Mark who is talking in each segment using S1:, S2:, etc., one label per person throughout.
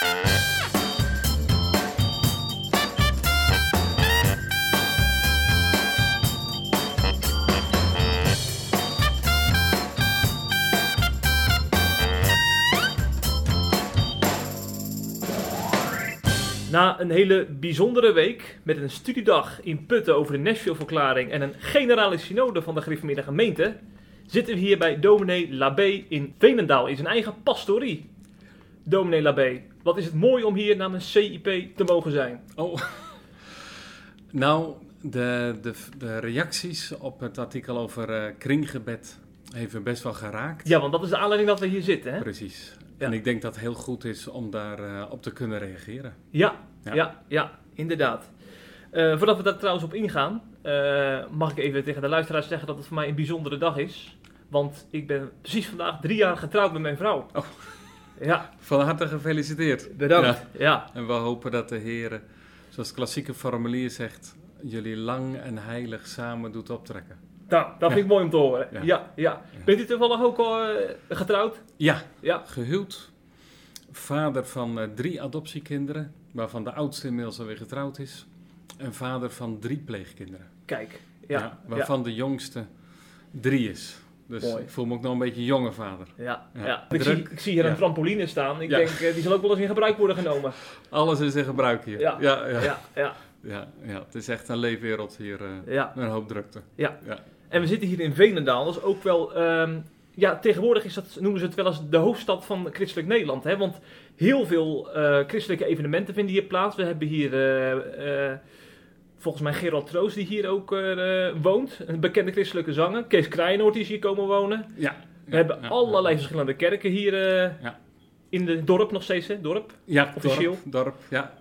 S1: Na een hele bijzondere week met een studiedag in Putten over de Nashville-verklaring en een generale synode van de gereformeerde gemeente, zitten we hier bij dominee Labé in Veenendaal in zijn eigen pastorie. Dominee Labé, wat is het mooi om hier namens CIP te mogen zijn.
S2: Oh, nou, de, de, de reacties op het artikel over eh, kringgebed heeft best wel geraakt.
S1: Ja, want dat is de aanleiding dat we hier zitten, hè?
S2: Precies.
S1: Ja.
S2: En ik denk dat het heel goed is om daar eh, op te kunnen reageren.
S1: Ja, ja,
S2: Ja.
S1: ja, inderdaad. Eh, voordat we daar trouwens op ingaan, mag ik even tegen de luisteraars zeggen dat het voor mij een bijzondere dag is. Want ik ben precies vandaag drie jaar getrouwd met mijn vrouw.
S2: Oh.
S1: Ja,
S2: Van harte gefeliciteerd.
S1: bedankt. Ja.
S2: En we hopen dat de Heer, zoals het klassieke formulier zegt, jullie lang en heilig samen doet optrekken.
S1: Nou, dat vind ik mooi om te horen. Ja,
S2: Ja.
S1: ja. Bent u toevallig ook al eh, getrouwd?
S2: Ja,
S1: Ja.
S2: gehuwd. Vader van eh, drie adoptiekinderen, waarvan de oudste inmiddels alweer getrouwd is. En vader van drie pleegkinderen.
S1: Kijk. Ja. Ja.
S2: waarvan de jongste drie is. Dus
S1: Mooi.
S2: ik voel me ook nog een beetje jonge vader.
S1: Ja.
S2: Ja.
S1: ja. Ik,
S2: Druk.
S1: zie, ik zie hier een trampoline staan. Ik
S2: Ja.
S1: denk, eh, die zal ook wel eens in gebruik worden genomen.
S2: Alles is in gebruik hier.
S1: Ja.
S2: ja, ja.
S1: Ja, ja,
S2: ja, ja. Het is echt een leefwereld hier. eh,
S1: ja.
S2: met een hoop drukte.
S1: Ja.
S2: ja.
S1: En we zitten hier in Veenendaal. Dat is ook wel. ehm, ja, tegenwoordig is dat, noemen ze het wel eens de hoofdstad van christelijk Nederland. Hè? Want heel veel eh, christelijke evenementen vinden hier plaats. We hebben hier. eh, eh, volgens mij Gerald Troost, die hier ook eh, woont. Een bekende christelijke zanger. Kees Krijnoord is hier komen wonen.
S2: Ja.
S1: We hebben allerlei verschillende kerken hier eh,
S2: Ja.
S1: in het dorp nog steeds. Hè? Dorp.
S2: Ja,
S1: Officieel.
S2: Dorp, dorp ja,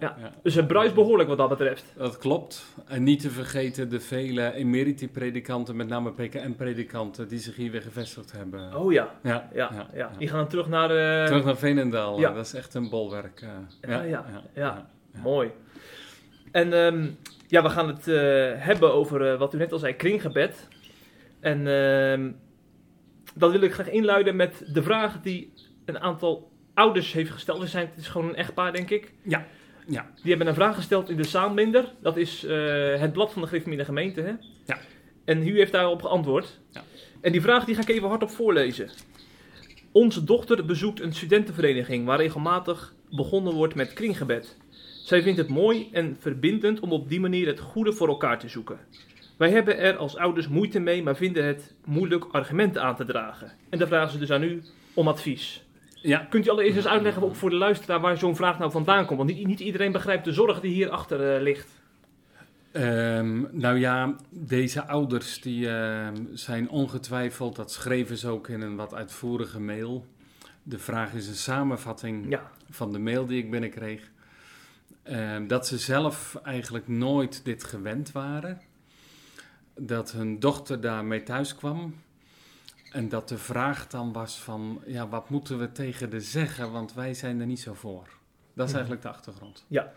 S1: Ja. Dus het bruist behoorlijk wat dat betreft.
S2: Dat klopt. En niet te vergeten de vele emeriti-predikanten, met name PKN-predikanten, die zich hier weer gevestigd hebben.
S1: Oh ja.
S2: Ja,
S1: Ja, ja, Die gaan terug naar.
S2: Terug naar Veenendaal,
S1: Ja.
S2: dat is echt een bolwerk.
S1: Ja, ja, ja. Mooi. En ehm, ja, we gaan het eh, hebben over eh, wat u net al zei, kringgebed. En ehm, dat wil ik graag inluiden met de vraag die een aantal ouders heeft gesteld. We zijn, het is gewoon een echtpaar, denk ik.
S2: Ja, ja.
S1: Die hebben een vraag gesteld in de Zaanbinder. Dat is eh, het blad van de Gereformeerde Gemeente. Hè?
S2: Ja.
S1: En u heeft daarop geantwoord.
S2: Ja.
S1: En die vraag die ga ik even hardop voorlezen. Onze dochter bezoekt een studentenvereniging waar regelmatig begonnen wordt met kringgebed. Zij vindt het mooi en verbindend om op die manier het goede voor elkaar te zoeken. Wij hebben er als ouders moeite mee, maar vinden het moeilijk argumenten aan te dragen. En dan vragen ze dus aan u om advies.
S2: ja.
S1: Kunt u allereerst eens uitleggen ook voor de luisteraar waar zo'n vraag nou vandaan komt? Want niet, niet iedereen begrijpt de zorg die hierachter eh ligt.
S2: Ehm, nou ja, deze ouders die ehm, zijn ongetwijfeld, dat schreven ze ook in een wat uitvoerige mail. De vraag is een samenvatting
S1: Ja,
S2: van de mail die ik binnenkreeg. Ehm, dat ze zelf eigenlijk nooit dit gewend waren. Dat hun dochter daarmee thuis kwam. En dat de vraag dan was van, ja, wat moeten we tegen de zeggen, want wij zijn er niet zo voor. Dat is eigenlijk de achtergrond.
S1: Ja.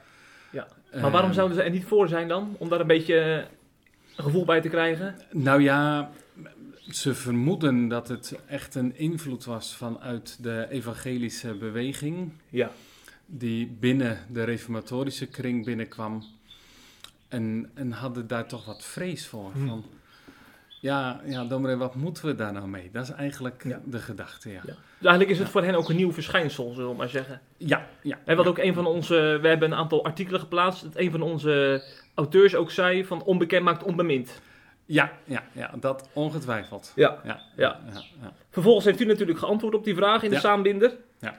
S1: Ja. maar waarom
S2: Ehm,
S1: zouden ze er niet voor zijn dan? Om daar een beetje eh, een gevoel bij te krijgen?
S2: Nou ja, ze vermoeden dat het echt een invloed was vanuit de evangelische beweging,
S1: Ja.
S2: Die binnen de reformatorische kring binnenkwam. En, en hadden daar toch wat vrees voor.
S1: Hmm.
S2: Van, ja, ja, dominee, wat moeten we daar nou mee? Dat is eigenlijk
S1: Ja.
S2: de gedachte, ja.
S1: Ja. Dus eigenlijk is het voor hen ook een nieuw verschijnsel, zullen we maar zeggen.
S2: Ja, ja.
S1: En wat ook een van onze, we hebben een aantal artikelen geplaatst, dat een van onze auteurs ook zei van onbekend maakt onbemind.
S2: Ja, ja, ja, dat ongetwijfeld.
S1: Ja.
S2: Ja,
S1: Ja. Vervolgens heeft u natuurlijk geantwoord op die vraag in de saambinder.
S2: Ja.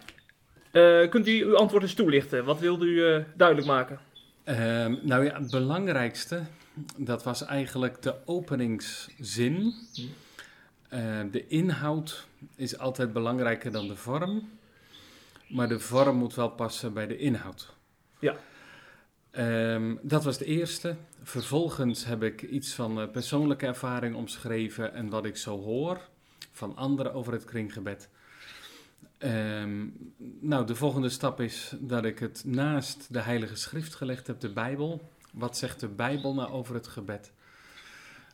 S1: Eh, kunt u uw antwoord eens toelichten? Wat wilde u eh, duidelijk maken?
S2: Ehm, nou ja, het belangrijkste, dat was eigenlijk de openingszin. Ehm, de inhoud is altijd belangrijker dan de vorm, maar de vorm moet wel passen bij de inhoud.
S1: Ja.
S2: Ehm, dat was het eerste. Vervolgens heb ik iets van eh, persoonlijke ervaring omschreven en wat ik zo hoor van anderen over het kringgebed. Ehm, nou, de volgende stap is dat ik het naast de Heilige Schrift gelegd heb, de Bijbel. Wat zegt de Bijbel nou over het gebed?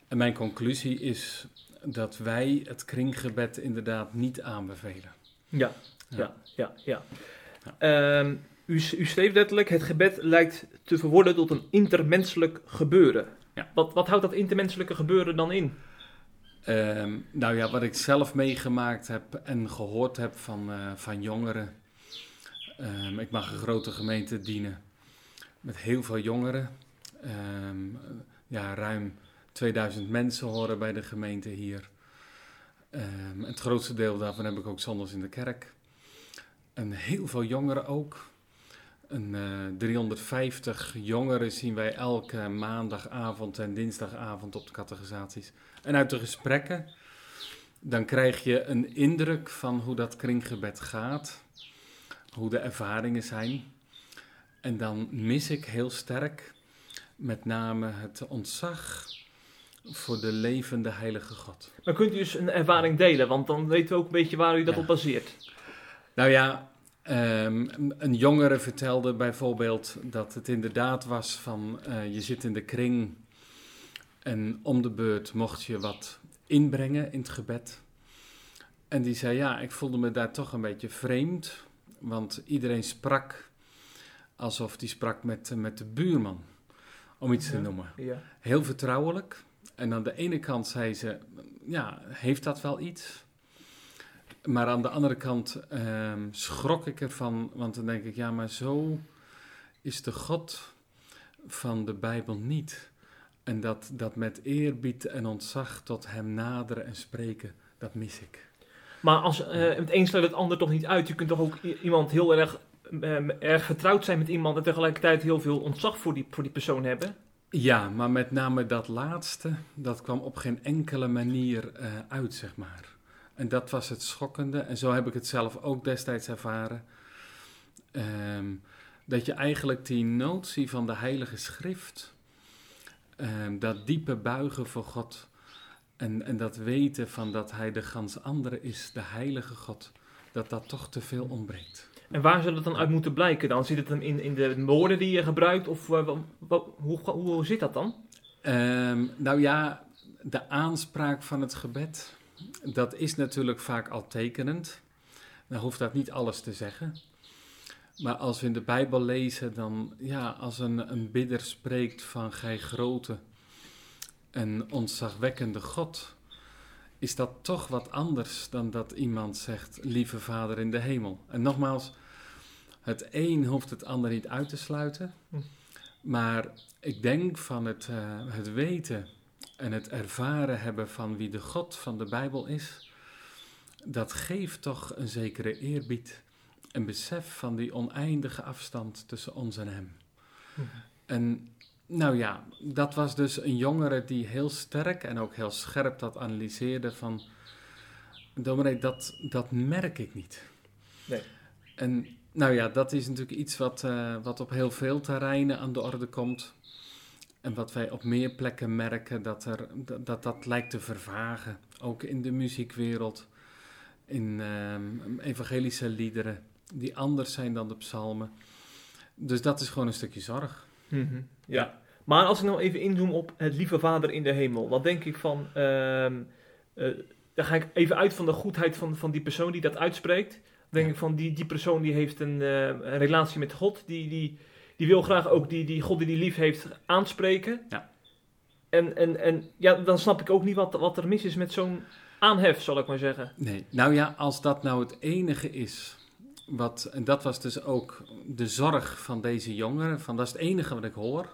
S2: En mijn conclusie is dat wij het kringgebed inderdaad niet aanbevelen.
S1: Ja,
S2: Ja.
S1: ja, ja, ja. Ehm, u, u schreef letterlijk, het gebed lijkt te verworden tot een intermenselijk gebeuren.
S2: Ja.
S1: Wat, wat houdt dat intermenselijke gebeuren dan in?
S2: Ehm, nou ja, wat ik zelf meegemaakt heb en gehoord heb van, eh, van jongeren. Ehm, ik mag een grote gemeente dienen met heel veel jongeren. Ehm, ja, ruim 2000 mensen horen bij de gemeente hier. Het grootste deel daarvan heb ik ook zondags in de kerk. En heel veel jongeren ook. Een, eh, 350 jongeren zien wij elke maandagavond en dinsdagavond op de catechisaties. En uit de gesprekken, dan krijg je een indruk van hoe dat kringgebed gaat, hoe de ervaringen zijn. En dan mis ik heel sterk met name het ontzag voor de levende heilige God.
S1: Maar kunt u eens een ervaring delen? Want dan weten we ook een beetje waar u dat
S2: Ja.
S1: op baseert.
S2: Nou ja, ehm, een jongere vertelde bijvoorbeeld dat het inderdaad was van eh, je zit in de kring en om de beurt mocht je wat inbrengen in het gebed. En die zei ja, ik voelde me daar toch een beetje vreemd, want iedereen sprak alsof die sprak met, met de buurman, om iets te noemen.
S1: Ja.
S2: Heel vertrouwelijk. En aan de ene kant zei ze, ja, heeft dat wel iets? Maar aan de andere kant ehm, schrok ik ervan, want dan denk ik, ja, maar zo is de God van de Bijbel niet. En dat, dat met eerbied en ontzag tot hem naderen en spreken, dat mis ik.
S1: Maar als, eh, het een sluit het ander toch niet uit. Je kunt toch ook iemand heel erg, eh, erg vertrouwd zijn met iemand en tegelijkertijd heel veel ontzag voor die, voor die persoon hebben.
S2: Ja, maar met name dat laatste, dat kwam op geen enkele manier eh, uit, zeg maar. En dat was het schokkende. En zo heb ik het zelf ook destijds ervaren. Ehm, dat je eigenlijk die notie van de Heilige Schrift, ehm, dat diepe buigen voor God en, en dat weten van dat Hij de gans andere is, de Heilige God, dat dat toch te veel ontbreekt.
S1: En waar zou dat dan uit moeten blijken dan? Zit het hem in, in de woorden die je gebruikt? Of eh, hoe, hoe zit dat dan?
S2: Ehm, nou ja, de aanspraak van het gebed, dat is natuurlijk vaak al tekenend. Dan hoeft dat niet alles te zeggen. Maar als we in de Bijbel lezen, dan ja, als een, een bidder spreekt van gij grote en ontzagwekkende God, is dat toch wat anders dan dat iemand zegt, lieve Vader in de hemel. En nogmaals, het een hoeft het ander niet uit te sluiten.
S1: Hm.
S2: Maar ik denk van het, eh, het weten en het ervaren hebben van wie de God van de Bijbel is, dat geeft toch een zekere eerbied. Een besef van die oneindige afstand tussen ons en Hem. En nou ja, dat was dus een jongere die heel sterk en ook heel scherp dat analyseerde van... Dominee, dat, dat merk ik niet.
S1: Nee.
S2: En nou ja, dat is natuurlijk iets wat, eh, wat op heel veel terreinen aan de orde komt. En wat wij op meer plekken merken, dat er, dat, dat, dat lijkt te vervagen. Ook in de muziekwereld, in ehm, evangelische liederen, die anders zijn dan de psalmen. Dus dat is gewoon een stukje zorg.
S1: Mhm, Ja. Maar als ik nou even inzoom op het lieve Vader in de hemel, wat denk ik van. ehm, eh, dan ga ik even uit van de goedheid van, van die persoon die dat uitspreekt. Dan denk
S2: Ja.
S1: ik van die, die persoon die heeft een, eh, een relatie met God. Die, die, die wil graag ook die, die God die die lief heeft aanspreken.
S2: Ja.
S1: En, en, en ja, dan snap ik ook niet wat, wat er mis is met zo'n aanhef, zal ik maar zeggen.
S2: Nee, nou ja, als dat nou het enige is, wat, en dat was dus ook de zorg van deze jongeren, van dat is het enige wat ik hoor.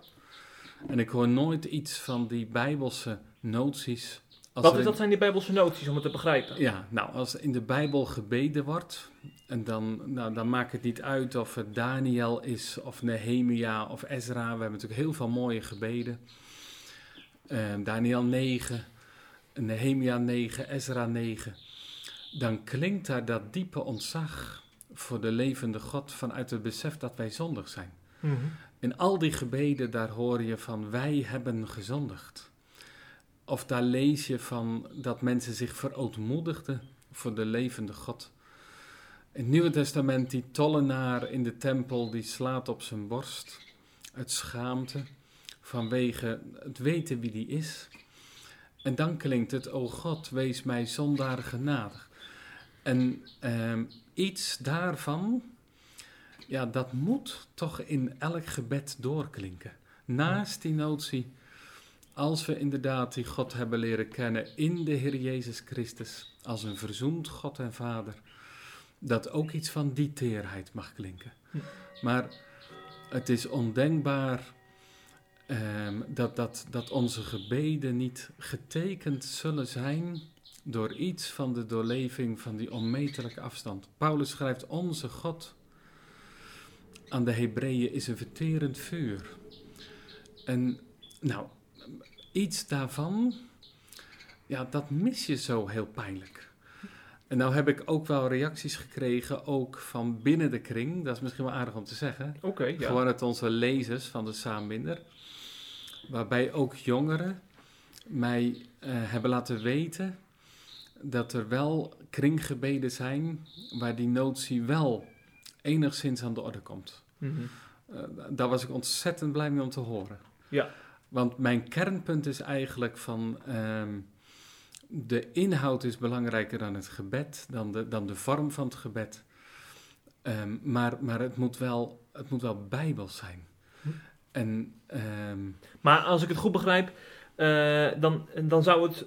S2: En ik hoor nooit iets van die bijbelse noties. Als
S1: Wat is, dat zijn die bijbelse noties om het te begrijpen?
S2: Ja, nou, als in de Bijbel gebeden wordt, en dan, nou, dan maakt het niet uit of het Daniel is, of Nehemia, of Ezra. We hebben natuurlijk heel veel mooie gebeden. Ehm, Daniel 9, Nehemia 9, Ezra 9. Dan klinkt daar dat diepe ontzag voor de levende God vanuit het besef dat wij zondig zijn.
S1: Mhm.
S2: In al die gebeden, daar hoor je van wij hebben gezondigd. Of daar lees je van dat mensen zich verootmoedigden voor de levende God. In het Nieuwe Testament, die tollenaar in de tempel, die slaat op zijn borst uit schaamte vanwege het weten wie die is. En dan klinkt het, o God, wees mij zondaar genadig. En ehm, iets daarvan ja, dat moet toch in elk gebed doorklinken. Naast die notie, als we inderdaad die God hebben leren kennen in de Heer Jezus Christus, als een verzoend God en Vader, dat ook iets van die teerheid mag klinken. Maar het is ondenkbaar ehm, dat, dat, dat onze gebeden niet getekend zullen zijn door iets van de doorleving van die onmetelijke afstand. Paulus schrijft: Onze God aan de Hebreeën is een verterend vuur. En nou, iets daarvan, ja, dat mis je zo heel pijnlijk. En nou heb ik ook wel reacties gekregen, ook van binnen de kring. Dat is misschien wel aardig om te zeggen.
S1: Oké, ja.
S2: Gewoon uit onze lezers van de Saambinder. Waarbij ook jongeren mij eh, hebben laten weten dat er wel kringgebeden zijn waar die notie wel enigszins aan de orde komt.
S1: Mhm.
S2: Uh, daar was ik ontzettend blij mee om te horen.
S1: Ja.
S2: Want mijn kernpunt is eigenlijk van ehm, de inhoud is belangrijker dan het gebed, dan de, dan de vorm van het gebed. Ehm, maar maar het, moet wel, het moet wel bijbels zijn.
S1: Hm.
S2: En ehm,
S1: Maar als ik het goed begrijp, eh, dan, dan zou het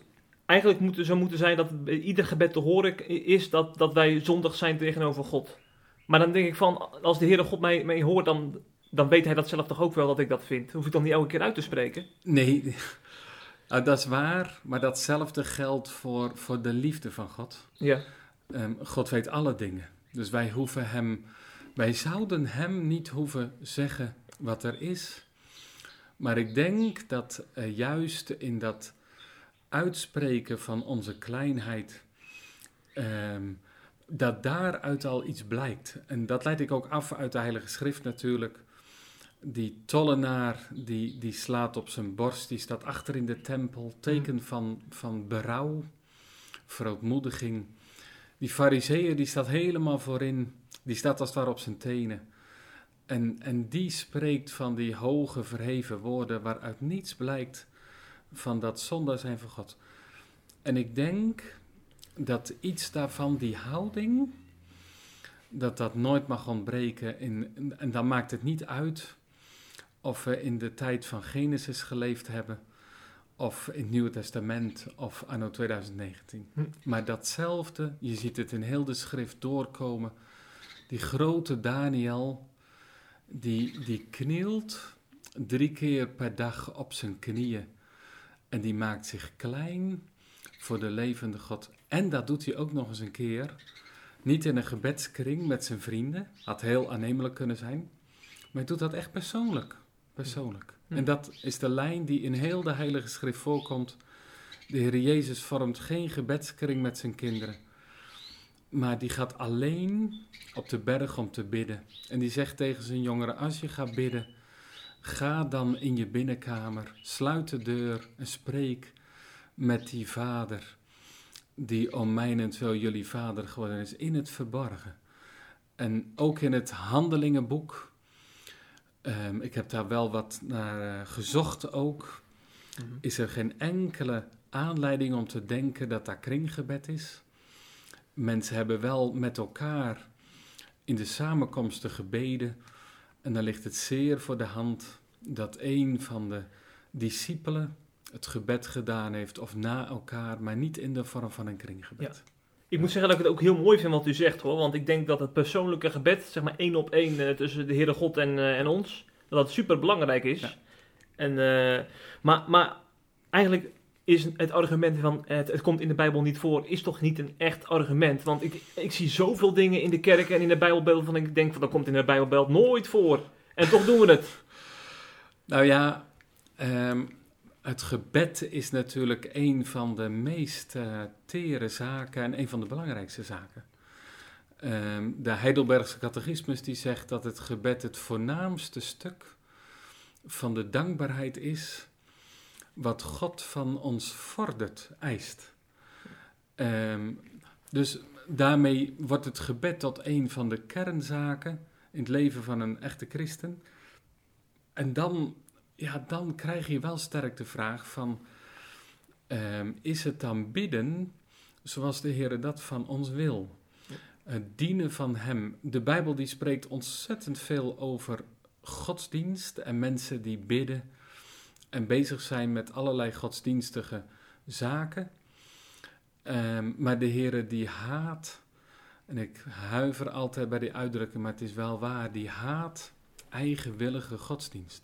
S1: eigenlijk moeten, zo moeten zijn dat ieder gebed te horen is dat, dat wij zondig zijn tegenover God. Maar dan denk ik van, als de Heere God mij, mij hoort, dan, dan weet hij dat zelf toch ook wel dat ik dat vind. Hoef ik dan niet elke keer uit te spreken?
S2: nee, nou, dat is waar, maar datzelfde geldt voor, voor de liefde van God.
S1: Ja.
S2: Ehm, God weet alle dingen. Dus wij hoeven hem, wij zouden hem niet hoeven zeggen wat er is. Maar ik denk dat eh, juist in dat uitspreken van onze kleinheid, ehm, dat daaruit al iets blijkt. En dat leid ik ook af uit de Heilige Schrift natuurlijk. Die tollenaar die, die slaat op zijn borst, die staat achter in de tempel, teken van, van berouw, verootmoediging. Die fariseeër die staat helemaal voorin, die staat als het ware op zijn tenen. En, en die spreekt van die hoge verheven woorden waaruit niets blijkt van dat zondaar zijn van God. En ik denk dat iets daarvan, die houding, dat dat nooit mag ontbreken. In, en dan maakt het niet uit of we in de tijd van Genesis geleefd hebben, of in het Nieuwe Testament, of anno 2019.
S1: Hm.
S2: Maar datzelfde, je ziet het in heel de schrift doorkomen. Die grote Daniel, die, die knielt drie keer per dag op zijn knieën. En die maakt zich klein voor de levende God. En dat doet hij ook nog eens een keer. Niet in een gebedskring met zijn vrienden. Had heel aannemelijk kunnen zijn. Maar hij doet dat echt persoonlijk. Persoonlijk.
S1: Hm.
S2: En dat is de lijn die in heel de Heilige Schrift voorkomt. De Heer Jezus vormt geen gebedskring met zijn kinderen. Maar die gaat alleen op de berg om te bidden. En die zegt tegen zijn jongeren: Als je gaat bidden, ga dan in je binnenkamer, sluit de deur en spreek met die vader. Die om mijnentwil jullie vader geworden is, in het verborgen. En ook in het handelingenboek. ehm, ik heb daar wel wat naar eh, gezocht ook.
S1: Mhm.
S2: Is er geen enkele aanleiding om te denken dat daar kringgebed is? Mensen hebben wel met elkaar in de samenkomsten gebeden. En dan ligt het zeer voor de hand dat een van de discipelen het gebed gedaan heeft, of na elkaar, maar niet in de vorm van een kringgebed.
S1: Ik moet zeggen dat ik het ook heel mooi vind wat u zegt hoor. Want ik denk dat het persoonlijke gebed, zeg maar één op één eh, tussen de Heere God en, eh, en ons, dat dat super belangrijk is.
S2: Ja.
S1: En, eh, maar, maar eigenlijk is het argument van het, het komt in de Bijbel niet voor, is toch niet een echt argument. Want ik, ik zie zoveel dingen in de kerk en in de Bijbelbeeld van ik denk van dat komt in de Bijbelbeeld nooit voor. En toch doen we het.
S2: Nou ja, ehm, het gebed is natuurlijk een van de meest eh, tere zaken en een van de belangrijkste zaken. Ehm, de Heidelbergse catechismus die zegt dat het gebed het voornaamste stuk van de dankbaarheid is wat God van ons vordert, eist. Ehm, dus daarmee wordt het gebed tot een van de kernzaken in het leven van een echte christen. En dan, ja, dan krijg je wel sterk de vraag van, ehm, is het dan bidden zoals de Heer dat van ons wil? Het dienen van Hem. De Bijbel die spreekt ontzettend veel over godsdienst en mensen die bidden en bezig zijn met allerlei godsdienstige zaken. Ehm, maar de Heere die haat, en ik huiver altijd bij die uitdrukking, maar het is wel waar, die haat eigenwillige godsdienst.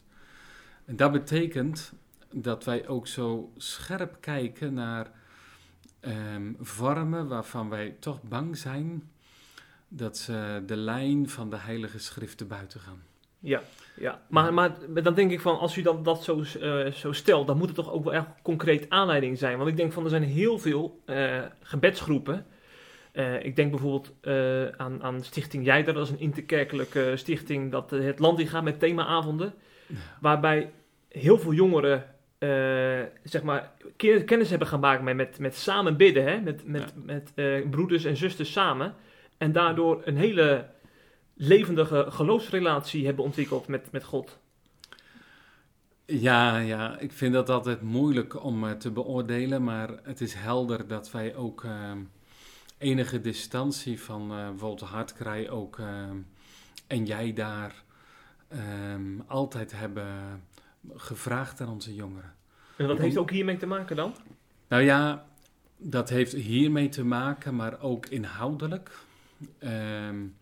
S2: En dat betekent dat wij ook zo scherp kijken naar um, vormen waarvan wij toch bang zijn dat ze de lijn van de Heilige Schriften buiten gaan.
S1: Ja, ja. Maar, maar dan denk ik van, als u dan dat zo, uh, zo stelt, dan moet het toch ook wel echt concreet aanleiding zijn. Want ik denk van, er zijn heel veel uh, gebedsgroepen. Uh, ik denk bijvoorbeeld aan, aan Stichting Jijder, dat is een interkerkelijke stichting dat het land in gaat met themaavonden. Ja. Waarbij heel veel jongeren zeg maar, kennis hebben gemaakt met, met, met samen bidden, hè? met, met, ja. met broeders en zusters samen. En daardoor een hele levendige geloofsrelatie hebben ontwikkeld met, met God.
S2: Ja, ja, ik vind dat altijd moeilijk om uh, te beoordelen, maar het is helder dat wij ook uh, enige distantie van uh, bijvoorbeeld Hartkrij ook en jij daar altijd hebben gevraagd aan onze jongeren.
S1: En wat heeft ook hiermee te maken dan?
S2: Nou ja, dat heeft hiermee te maken, maar ook inhoudelijk. Um,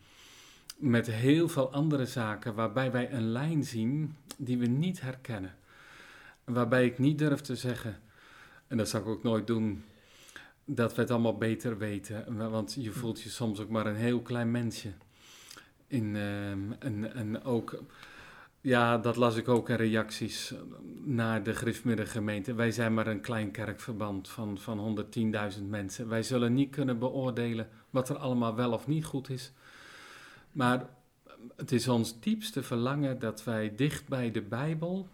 S2: met heel veel andere zaken waarbij wij een lijn zien die we niet herkennen. Waarbij ik niet durf te zeggen, en dat zou ik ook nooit doen, dat we het allemaal beter weten. Want je voelt je soms ook maar een heel klein mensje. In, uh, en, en ook, ja, dat las ik ook in reacties naar de Griffmiddengemeente. Wij zijn maar een klein kerkverband van, van 110.000 mensen. Wij zullen niet kunnen beoordelen wat er allemaal wel of niet goed is. Maar het is ons diepste verlangen dat wij dicht bij de Bijbel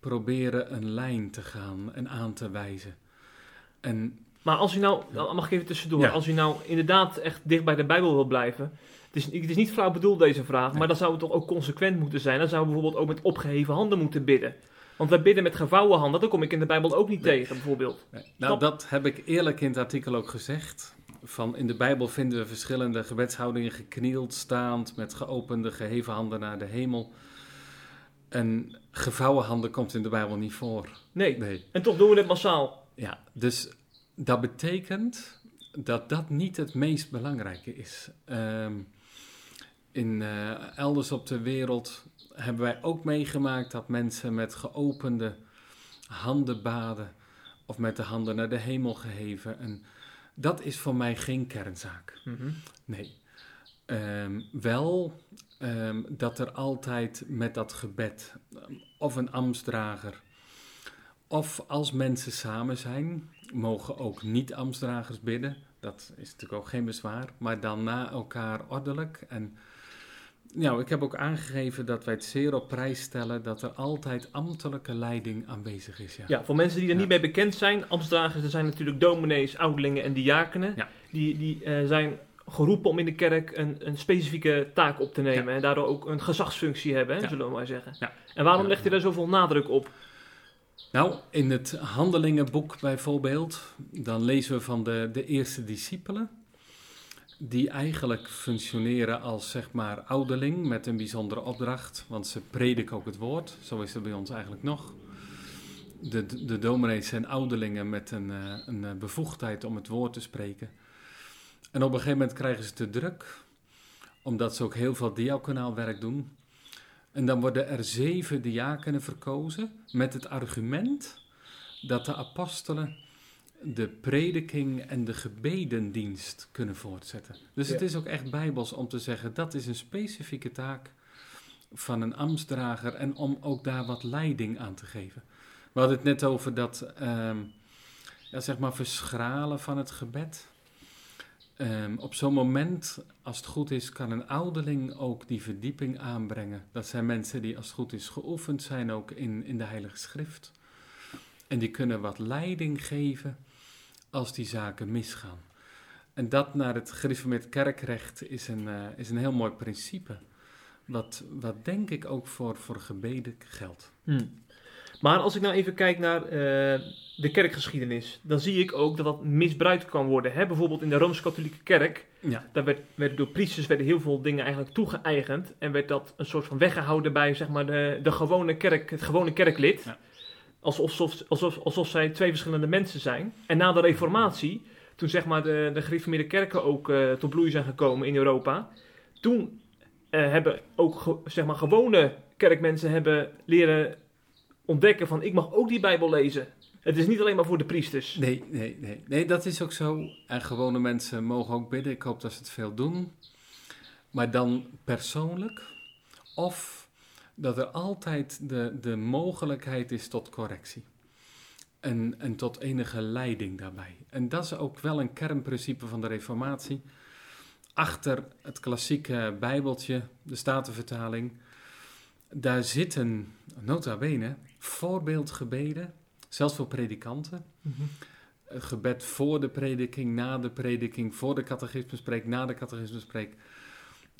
S2: proberen een lijn te gaan en aan te wijzen. En,
S1: maar als u nou, mag ik even tussendoor, als u nou inderdaad echt dicht bij de Bijbel wil blijven, het is, het is niet flauw bedoeld deze vraag, maar dan zou het toch ook consequent moeten zijn. Dan zouden we bijvoorbeeld ook met opgeheven handen moeten bidden. Want wij bidden met gevouwen handen, dat kom ik in de Bijbel ook niet tegen, bijvoorbeeld.
S2: Nou, dat heb ik eerlijk in het artikel ook gezegd van in de Bijbel vinden we verschillende gebedshoudingen, geknield, staand, met geopende, geheven handen naar de hemel. En gevouwen handen komt in de Bijbel niet voor.
S1: Nee, nee. en toch doen we het massaal.
S2: Ja, dus dat betekent dat dat niet het meest belangrijke is. Um, in uh, elders op de wereld hebben wij ook meegemaakt dat mensen met geopende handen baden of met de handen naar de hemel geheven. En dat is voor mij geen kernzaak. Mhm. Nee. Ehm, wel um, dat er altijd met dat gebed, of een ambtsdrager, of als mensen samen zijn, mogen ook niet-ambtsdragers bidden. Dat is natuurlijk ook geen bezwaar, maar dan na elkaar ordelijk en nou, ik heb ook aangegeven dat wij het zeer op prijs stellen dat er altijd ambtelijke leiding aanwezig is.
S1: Ja, ja voor mensen die er niet mee bekend zijn, ambtsdragers, er zijn natuurlijk dominees, ouderlingen en diakenen. Ja. Die, die uh, zijn geroepen om in de kerk een, een specifieke taak op te nemen. En daardoor ook een gezagsfunctie hebben, hè, zullen we maar zeggen. En waarom legt u daar zoveel nadruk op?
S2: Nou, in het Handelingenboek bijvoorbeeld, dan lezen we van de, de eerste discipelen die eigenlijk functioneren als zeg maar ouderling met een bijzondere opdracht, want ze prediken ook het woord, zo is het bij ons eigenlijk nog. De, de, dominees zijn ouderlingen met een, uh, een eh, bevoegdheid om het woord te spreken. En op een gegeven moment krijgen ze te druk, omdat ze ook heel veel diaconaalwerk doen. En dan worden er zeven diakenen verkozen met het argument dat de apostelen de prediking en de gebedendienst kunnen voortzetten. Dus het is ook echt bijbels om te zeggen dat is een specifieke taak van een ambtsdrager en om ook daar wat leiding aan te geven. We hadden het net over dat, um, ja, zeg maar, verschralen van het gebed. Um, op zo'n moment, als het goed is, kan een ouderling ook die verdieping aanbrengen. Dat zijn mensen die, als het goed is, geoefend zijn ook in, in de Heilige Schrift. En die kunnen wat leiding geven als die zaken misgaan. En dat naar het gereformeerd kerkrecht is een, uh, is een heel mooi principe. Wat, wat denk ik ook voor, voor gebeden geldt. Hmm.
S1: Maar als ik nou even kijk naar eh, de kerkgeschiedenis, dan zie ik ook dat dat misbruikt kan worden. Hè? Bijvoorbeeld in de Rooms-Katholieke Kerk,
S2: Ja.
S1: daar werd, werden door priesters werden heel veel dingen eigenlijk toegeëigend. En werd dat een soort van weggehouden bij zeg maar, de, de gewone kerk, het gewone kerklid.
S2: Ja.
S1: Alsof, alsof, alsof, zij twee verschillende mensen zijn. En na de reformatie, toen zeg maar de, de gereformeerde kerken ook eh, tot bloei zijn gekomen in Europa. Toen eh, hebben ook zeg maar, gewone kerkmensen hebben leren ontdekken van ik mag ook die Bijbel lezen. Het is niet alleen maar voor de priesters.
S2: Nee, nee, nee. Nee, dat is ook zo. En gewone mensen mogen ook bidden. Ik hoop dat ze het veel doen. Maar dan persoonlijk. Of dat er altijd de, de mogelijkheid is tot correctie. En, en tot enige leiding daarbij. En dat is ook wel een kernprincipe van de Reformatie. Achter het klassieke Bijbeltje, de Statenvertaling, daar zitten, nota bene, voorbeeldgebeden, zelfs voor predikanten. Eh, gebed voor de prediking, na de prediking, voor de catechismuspreek, na de catechismuspreek.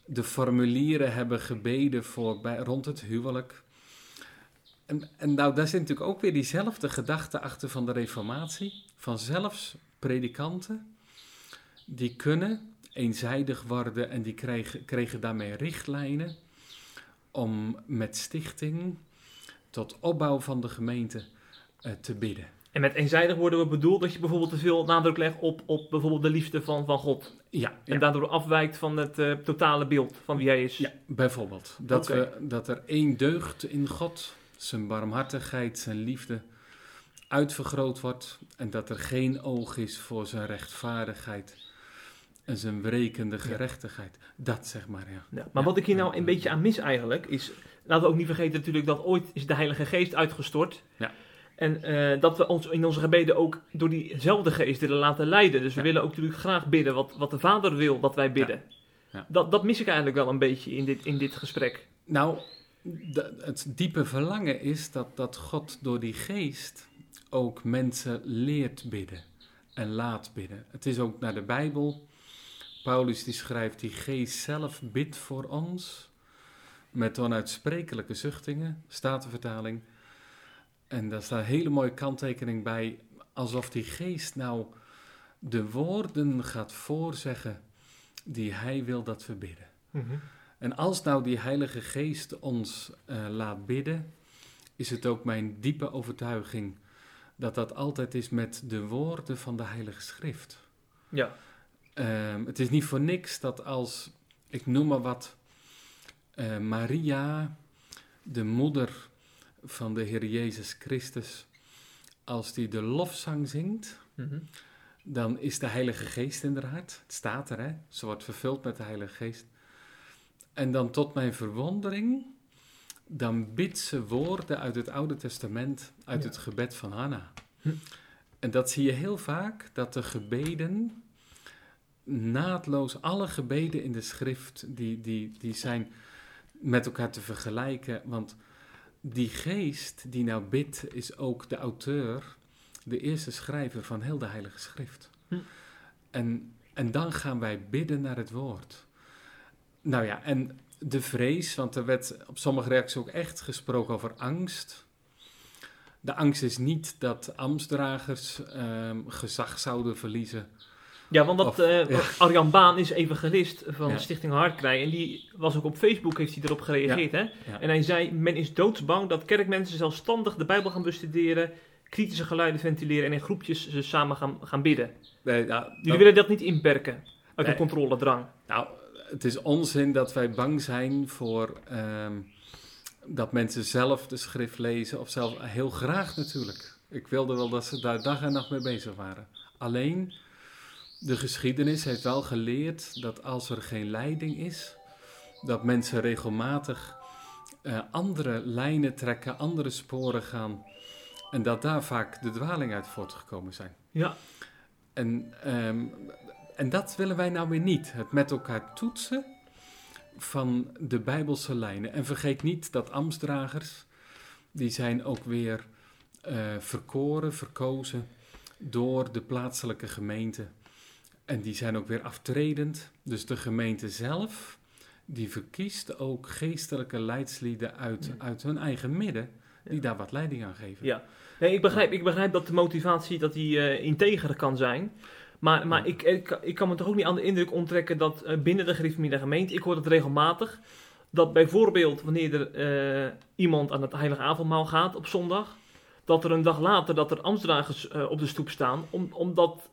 S2: De formulieren hebben gebeden voor bij, rond het huwelijk. En, en nou, daar zit natuurlijk ook weer diezelfde gedachte achter van de reformatie. Van zelfs predikanten, die kunnen eenzijdig worden en die kregen, kregen daarmee richtlijnen om met stichting tot opbouw van de gemeente eh, te bidden.
S1: En met eenzijdig worden we bedoeld dat je bijvoorbeeld te veel nadruk legt op, op bijvoorbeeld de liefde van, van God.
S2: Ja,
S1: En daardoor afwijkt van het eh, totale beeld van wie hij is.
S2: Ja, bijvoorbeeld. Dat, we, dat er één deugd in God, zijn barmhartigheid, zijn liefde, uitvergroot wordt. En dat er geen oog is voor zijn rechtvaardigheid en zijn wrekende gerechtigheid. Dat zeg maar, ja.
S1: Ja, maar wat ik hier nou een beetje aan mis eigenlijk is... Laten we ook niet vergeten natuurlijk dat ooit is de Heilige Geest uitgestort.
S2: Ja.
S1: En eh, dat we ons in onze gebeden ook door diezelfde geest willen laten leiden. Dus we
S2: Ja.
S1: willen ook natuurlijk graag bidden wat, wat de Vader wil dat wij bidden.
S2: Ja.
S1: Dat, dat mis ik eigenlijk wel een beetje in dit, in dit gesprek.
S2: Nou, het diepe verlangen is dat, dat God door die geest ook mensen leert bidden en laat bidden. Het is ook naar de Bijbel. Paulus die schrijft, die geest zelf bidt voor ons met onuitsprekelijke zuchtingen, staat de vertaling. En daar staat een hele mooie kanttekening bij, alsof die geest nou de woorden gaat voorzeggen die hij wil dat we bidden. En als nou die Heilige Geest ons eh, laat bidden, is het ook mijn diepe overtuiging dat dat altijd is met de woorden van de Heilige Schrift.
S1: Ja,
S2: Ehm, het is niet voor niks dat als, ik noem maar wat, eh, Maria, de moeder van de Heer Jezus Christus, als die de lofzang zingt,
S1: Mhm.
S2: dan is de Heilige Geest in haar hart. Het staat er, hè? Ze wordt vervuld met de Heilige Geest. En dan tot mijn verwondering, dan bidt ze woorden uit het Oude Testament, uit
S1: Ja.
S2: het gebed van Hanna.
S1: Hm.
S2: En dat zie je heel vaak, dat de gebeden naadloos, alle gebeden in de schrift, die, die, die zijn met elkaar te vergelijken. Want die geest die nou bidt, is ook de auteur de eerste schrijver van heel de Heilige Schrift.
S1: Hm.
S2: En, en dan gaan wij bidden naar het woord. Nou ja, en de vrees, want er werd op sommige reacties ook echt gesproken over angst. De angst is niet dat ambtsdragers ehm, gezag zouden verliezen.
S1: Ja, want dat,
S2: Of-
S1: eh,
S2: ja.
S1: Arjan Baan is evangelist van
S2: Ja.
S1: Stichting Hartkrij. En die was ook op Facebook, heeft hij erop gereageerd. Hè?
S2: Ja.
S1: En hij zei, men is doodsbang dat kerkmensen zelfstandig de Bijbel gaan bestuderen, kritische geluiden ventileren en in groepjes ze samen gaan, gaan bidden.
S2: Nee, nou,
S1: Jullie willen dat niet inperken uit
S2: Nee.
S1: een controledrang.
S2: Nou, het is onzin dat wij bang zijn voor ehm, dat mensen zelf de schrift lezen, of zelf heel graag natuurlijk. Ik wilde wel dat ze daar dag en nacht mee bezig waren. Alleen, de geschiedenis heeft wel geleerd dat als er geen leiding is, dat mensen regelmatig eh, andere lijnen trekken, andere sporen gaan. En dat daar vaak de dwaling uit voortgekomen zijn.
S1: Ja,
S2: En, ehm, en dat willen wij nou weer niet. Het met elkaar toetsen van de Bijbelse lijnen. En vergeet niet dat ambtsdragers, die zijn ook weer eh, verkoren, verkozen door de plaatselijke gemeente. En die zijn ook weer aftredend. Dus de gemeente zelf, die verkiest ook geestelijke leidslieden uit,
S1: Ja.
S2: uit hun eigen midden. die daar wat leiding aan geven.
S1: Ja. Nee, ik begrijp, ik begrijp dat de motivatie dat die eh integer kan zijn. Maar, maar ik, ik, ik kan me toch ook niet aan de indruk onttrekken dat eh, binnen de gereformeerde gemeente, ik hoor het regelmatig, dat bijvoorbeeld wanneer er eh, iemand aan het heilige avondmaal gaat op zondag, dat er een dag later dat er ambtsdragers op de stoep staan, om, omdat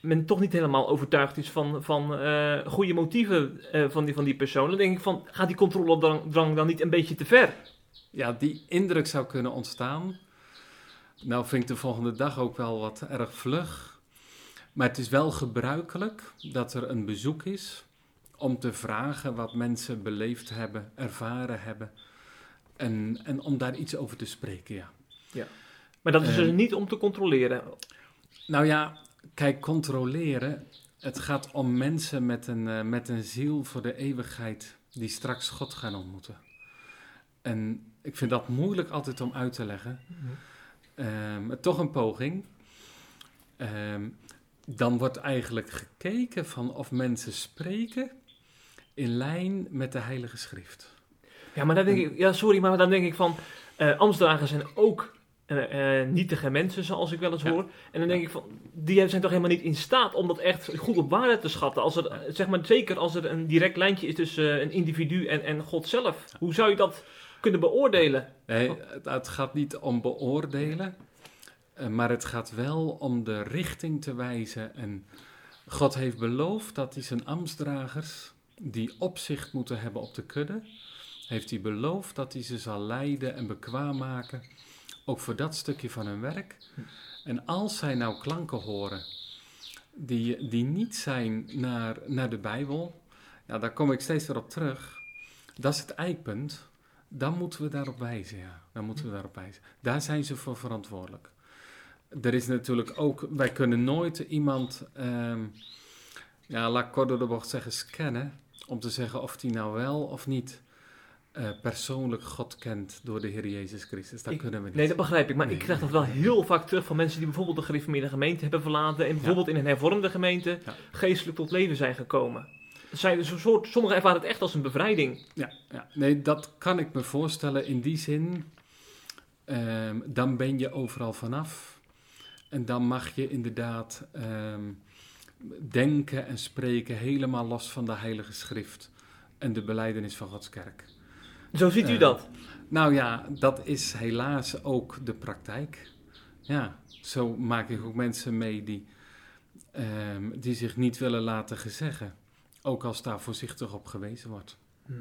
S1: men toch niet helemaal overtuigd is van, van eh, goede motieven eh, van, die, van die persoon. Dan denk ik van, gaat die controledrang dan niet een beetje te ver?
S2: Ja, die indruk zou kunnen ontstaan. Nou vind ik de volgende dag ook wel wat erg vlug. Maar het is wel gebruikelijk dat er een bezoek is om te vragen wat mensen beleefd hebben, ervaren hebben. En, en om daar iets over te spreken, ja.
S1: Maar dat is dus
S2: Eh.
S1: niet om te controleren.
S2: Nou ja, kijk, controleren. Het gaat om mensen met een, eh, met een ziel voor de eeuwigheid die straks God gaan ontmoeten. En ik vind dat moeilijk altijd om uit te leggen. Maar toch een poging. Ehm, dan wordt eigenlijk gekeken van of mensen spreken in lijn met de Heilige Schrift.
S1: Ja, maar dan denk ik, ja, sorry, maar dan denk ik van, eh ambtsdragers zijn ook eh, nietige mensen, zoals ik wel eens
S2: Ja.
S1: hoor. En dan denk ik van, die zijn toch helemaal niet in staat om dat echt goed op waarde te schatten. Als er, eh, zeg maar, zeker als er een direct lijntje is tussen een individu en, en God zelf. Hoe zou je dat kunnen beoordelen?
S2: Nee, het, gaat niet om beoordelen, maar het gaat wel om de richting te wijzen. En God heeft beloofd dat hij zijn ambtsdragers, die opzicht moeten hebben op de kudde, heeft hij beloofd dat hij ze zal leiden en bekwaam maken, ook voor dat stukje van hun werk. En als zij nou klanken horen die, die niet zijn naar, naar de Bijbel, ja, daar kom ik steeds weer op terug. Dat is het eikpunt. Dan moeten we daarop wijzen, ja. Dan moeten we daarop wijzen. Daar zijn ze voor verantwoordelijk. Er is natuurlijk ook, wij kunnen nooit iemand, ehm, ja, laat ik de bocht zeggen, scannen. Om te zeggen of die nou wel of niet eh, persoonlijk God kent door de Heer Jezus Christus. Dat
S1: Ik-
S2: kunnen we niet.
S1: Nee, dat begrijp ik. Maar
S2: Nee.
S1: ik krijg dat wel heel vaak terug van mensen die bijvoorbeeld de gereformeerde gemeente hebben verlaten. En bijvoorbeeld in een hervormde gemeente
S2: Ja.
S1: geestelijk tot leven zijn gekomen. Dus een soort, sommigen ervaren het echt als een bevrijding.
S2: Ja, ja, nee, dat kan ik me voorstellen in die zin. ehm, dan ben je overal vanaf. En dan mag je inderdaad ehm, denken en spreken helemaal los van de Heilige Schrift en de beleidenis van Gods kerk.
S1: Zo ziet u
S2: Eh,
S1: dat.
S2: Nou ja, dat is helaas ook de praktijk. Ja, zo maak ik ook mensen mee die, ehm, die zich niet willen laten gezeggen. Ook als daar voorzichtig op gewezen wordt.
S1: Hm.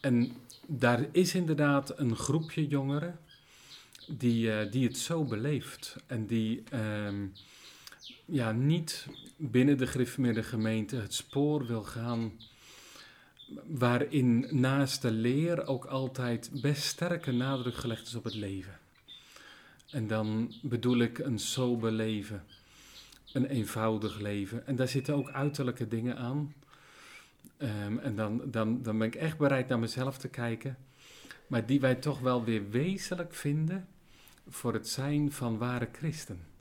S2: En daar is inderdaad een groepje jongeren die, eh, die het zo beleeft. En die ehm, ja, niet binnen de gereformeerde gemeente het spoor wil gaan waarin naast de leer ook altijd best sterke nadruk gelegd is op het leven. En dan bedoel ik een sober leven, een eenvoudig leven. En daar zitten ook uiterlijke dingen aan. Ehm, en dan, dan, dan ben ik echt bereid naar mezelf te kijken. Maar die wij toch wel weer wezenlijk vinden voor het zijn van ware christen.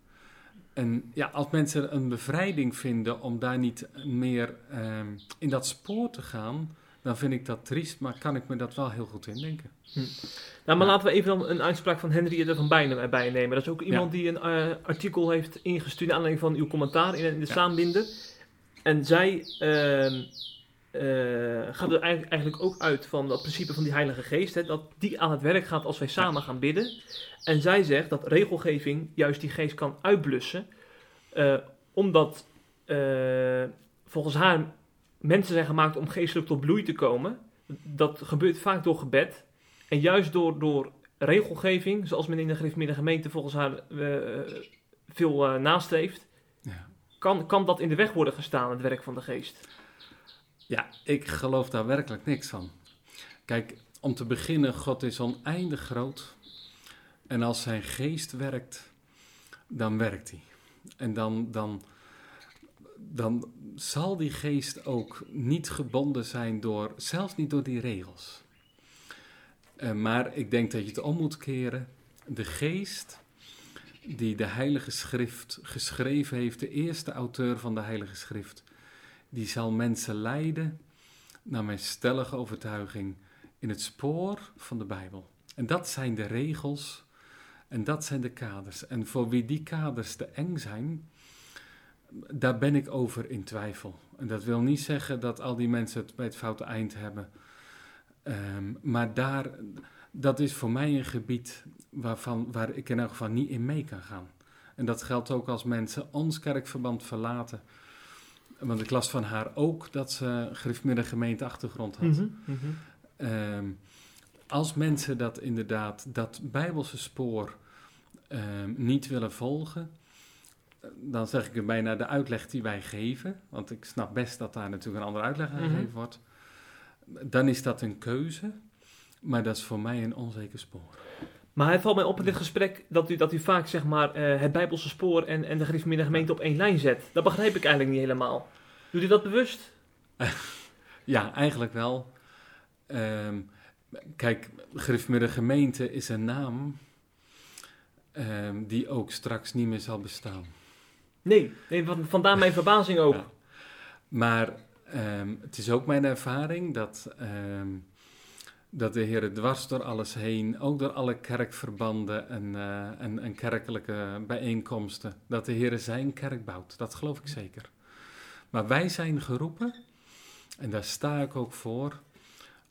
S2: En ja, als mensen een bevrijding vinden om daar niet meer ehm, in dat spoor te gaan, dan vind ik dat triest, maar kan ik me dat wel heel goed indenken.
S1: Nou, maar
S2: Ja.
S1: laten we even dan een uitspraak van Henriette van Bijnen erbij nemen. Dat is ook iemand die een eh, artikel heeft ingestuurd naar aanleiding van uw commentaar in, in de
S2: Ja.
S1: Saambinder. En zij ehm, eh, gaat er eigenlijk, eigenlijk ook uit van dat principe van die Heilige Geest. Hè, dat die aan het werk gaat als wij samen gaan bidden. En zij zegt dat regelgeving juist die geest kan uitblussen. eh, omdat eh, volgens haar mensen zijn gemaakt om geestelijk tot bloei te komen. Dat gebeurt vaak door gebed. En juist door, door regelgeving, zoals men in de gereformeerde gemeente volgens haar veel nastreeft,
S2: Ja.
S1: kan, kan dat in de weg worden gestaan, het werk van de geest.
S2: Ja, ik geloof daar werkelijk niks van. Kijk, om te beginnen, God is oneindig groot. En als zijn geest werkt, dan werkt hij. En dan, dan, dan zal die geest ook niet gebonden zijn door, zelfs niet door die regels. Eh, maar ik denk dat je het om moet keren. De geest die de Heilige Schrift geschreven heeft, de eerste auteur van de Heilige Schrift, die zal mensen leiden, naar mijn stellige overtuiging, in het spoor van de Bijbel. En dat zijn de regels en dat zijn de kaders. En voor wie die kaders te eng zijn, daar ben ik over in twijfel. En dat wil niet zeggen dat al die mensen het bij het foute eind hebben. Ehm, maar daar, dat is voor mij een gebied waarvan, waar ik in elk geval niet in mee kan gaan. En dat geldt ook als mensen ons kerkverband verlaten. Want ik las van haar ook dat ze gereformeerde gemeenteachtergrond had.
S1: Mhm.
S2: Ehm, als mensen dat inderdaad, dat bijbelse spoor ehm, niet willen volgen, dan zeg ik er bijna de uitleg die wij geven, want ik snap best dat daar natuurlijk een andere uitleg aan
S1: Mhm.
S2: gegeven wordt, dan is dat een keuze, maar dat is voor mij een onzeker spoor.
S1: Maar het valt mij op in dit gesprek dat u, dat u vaak zeg maar, eh, het Bijbelse spoor en, en de gereformeerde gemeente op één lijn zet. Dat begrijp ik eigenlijk niet helemaal. Doet u dat bewust?
S2: Ja, eigenlijk wel. Ehm, kijk, gereformeerde gemeente is een naam ehm, die ook straks niet meer zal bestaan.
S1: Nee, nee van, vandaar mijn verbazing ook.
S2: Ja. Maar ehm, het is ook mijn ervaring dat, dat de Heer dwars door alles heen, ook door alle kerkverbanden en, eh, en, en kerkelijke bijeenkomsten, dat de Heer zijn kerk bouwt. Dat geloof ik zeker. Maar wij zijn geroepen, en daar sta ik ook voor,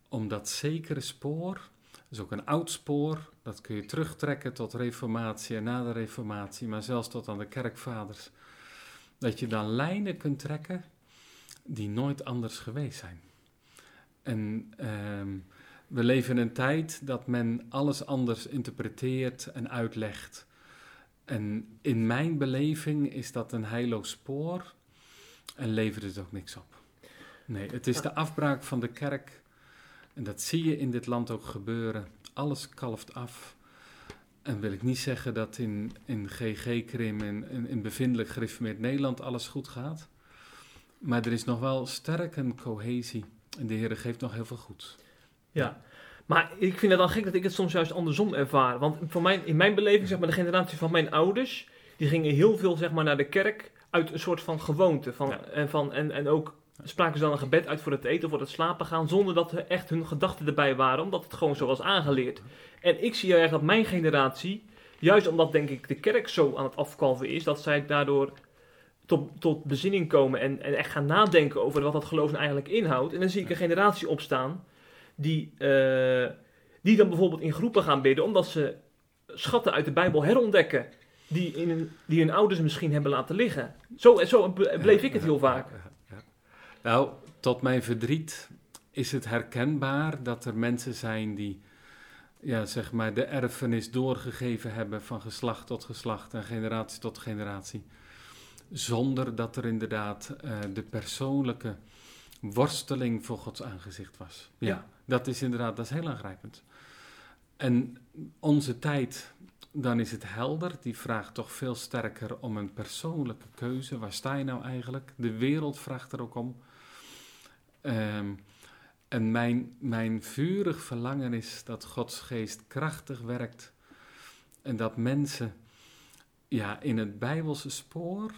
S2: om dat zekere spoor, dat is ook een oud spoor, dat kun je terugtrekken tot reformatie en na de reformatie, maar zelfs tot aan de kerkvaders dat je dan lijnen kunt trekken die nooit anders geweest zijn. En ehm, we leven in een tijd dat men alles anders interpreteert en uitlegt. En in mijn beleving is dat een heilloos spoor en levert het ook niks op. Nee, het is de afbraak van de kerk. En dat zie je in dit land ook gebeuren. Alles kalft af. En wil ik niet zeggen dat in, in GG-krim en in, in bevindelijk gereformeerd Nederland alles goed gaat. Maar er is nog wel sterk een cohesie. En de Heer geeft nog heel veel goed.
S1: Ja. Maar ik vind het dan gek dat ik het soms juist andersom ervaar. Want voor mijn, in mijn beleving, zeg maar, de generatie van mijn ouders, die gingen heel veel zeg maar, naar de kerk uit een soort van gewoonte. Van,
S2: Ja.
S1: en, van, en, en ook spraken ze dan een gebed uit voor het eten of voor het slapen gaan, zonder dat er echt hun gedachten erbij waren, omdat het gewoon zo was aangeleerd. En ik zie heel erg dat mijn generatie, juist omdat denk ik de kerk zo aan het afkalven is, dat zij daardoor tot, tot bezinning komen en, en echt gaan nadenken over wat dat geloof nou eigenlijk inhoudt. En dan zie ik een generatie opstaan die, eh, die dan bijvoorbeeld in groepen gaan bidden, omdat ze schatten uit de Bijbel herontdekken. Die, in hun, die hun ouders misschien hebben laten liggen. Zo, zo bleef ik het heel vaak.
S2: Nou, tot mijn verdriet is het herkenbaar dat er mensen zijn die ja, zeg maar de erfenis doorgegeven hebben van geslacht tot geslacht en generatie tot generatie. Zonder dat er inderdaad eh, de persoonlijke worsteling voor Gods aangezicht was. Ja,
S1: Ja.
S2: Dat is inderdaad, dat is heel aangrijpend. En onze tijd, dan is het helder, die vraagt toch veel sterker om een persoonlijke keuze. Waar sta je nou eigenlijk? De wereld vraagt er ook om. Ehm, en mijn, mijn vurig verlangen is dat Gods geest krachtig werkt. En dat mensen ja, in het Bijbelse spoor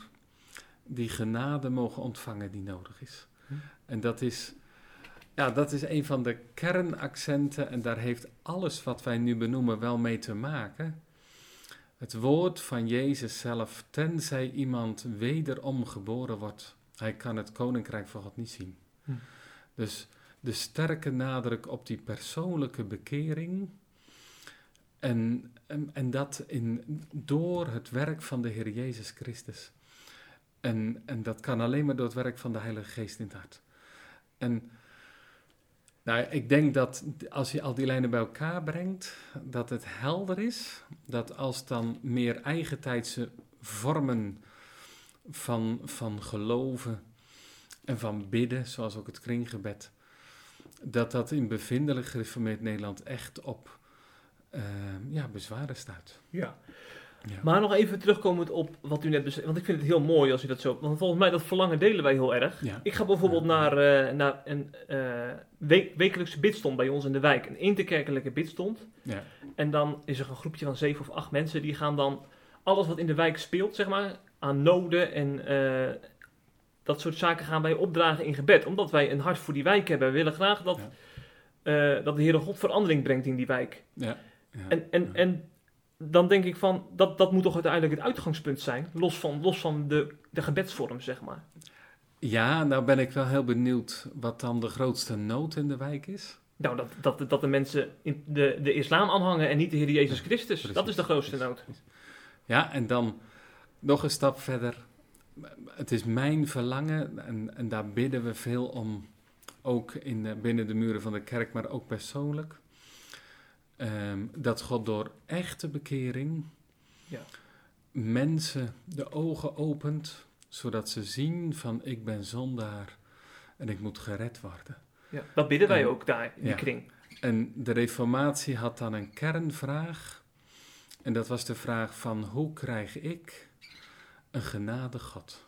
S2: die genade mogen ontvangen die nodig is.
S1: Hm.
S2: En dat is, ja, dat is een van de kernaccenten en daar heeft alles wat wij nu benoemen wel mee te maken. Het woord van Jezus zelf, tenzij iemand wederom geboren wordt, hij kan het koninkrijk van God niet zien.
S1: Hm.
S2: Dus de sterke nadruk op die persoonlijke bekering. En, en, en dat in, door het werk van de Heer Jezus Christus. En, en dat kan alleen maar door het werk van de Heilige Geest in het hart. En nou, ik denk dat als je al die lijnen bij elkaar brengt, dat het helder is dat als dan meer eigentijdse vormen van, van geloven en van bidden, zoals ook het kringgebed, dat dat in bevindelijk gereformeerd Nederland echt op eh, ja, bezwaren staat.
S1: Ja.
S2: Ja.
S1: Maar nog even terugkomend op wat u net beschreef. Want ik vind het heel mooi als u dat zo... Want volgens mij dat verlangen delen wij heel erg.
S2: Ja.
S1: Ik ga bijvoorbeeld naar, eh, naar een eh, week- wekelijkse bidstond bij ons in de wijk. Een interkerkelijke bidstond.
S2: Ja.
S1: En dan is er een groepje van zeven of acht mensen. Die gaan dan alles wat in de wijk speelt, zeg maar, aan noden en eh, dat soort zaken gaan wij opdragen in gebed. Omdat wij een hart voor die wijk hebben. We willen graag dat, dat de Heere God verandering brengt in die wijk.
S2: Ja. Ja.
S1: En, en, en dan denk ik van, dat, dat moet toch uiteindelijk het uitgangspunt zijn, los van, los van de, de gebedsvorm, zeg maar.
S2: Ja, nou ben ik wel heel benieuwd wat dan de grootste nood in de wijk is.
S1: Nou, dat, dat, dat de mensen in de, de islam aanhangen en niet de Heer Jezus Christus. Dat is de grootste
S2: precies,
S1: nood.
S2: precies. Ja, en dan nog een stap verder. Het is mijn verlangen, en, en daar bidden we veel om, ook in, de- binnen de muren van de kerk, maar ook persoonlijk. Ehm, dat God door echte bekering
S1: Ja.
S2: mensen de ogen opent, zodat ze zien van ik ben zondaar en ik moet gered worden.
S1: Ja, dat bidden wij ook daar, in die
S2: Ja.
S1: kring.
S2: En de reformatie had dan een kernvraag. En dat was de vraag van hoe krijg ik een genade God?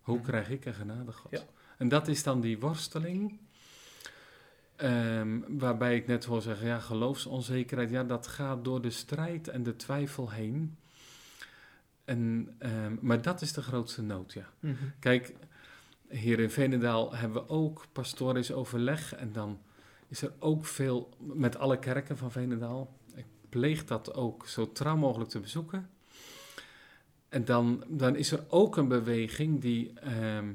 S2: Hoe
S1: Mhm.
S2: krijg ik een genade God?
S1: Ja.
S2: En dat is dan die worsteling. Ehm, waarbij ik net hoor zeggen, ja, geloofsonzekerheid, ja, dat gaat door de strijd en de twijfel heen. En, ehm, maar dat is de grootste nood, ja.
S1: Mhm.
S2: Kijk, hier in Venendaal hebben we ook pastorisch overleg. En dan is er ook veel met alle kerken van Venendaal. Ik pleeg dat ook zo trouw mogelijk te bezoeken. En dan, dan is er ook een beweging die, ehm,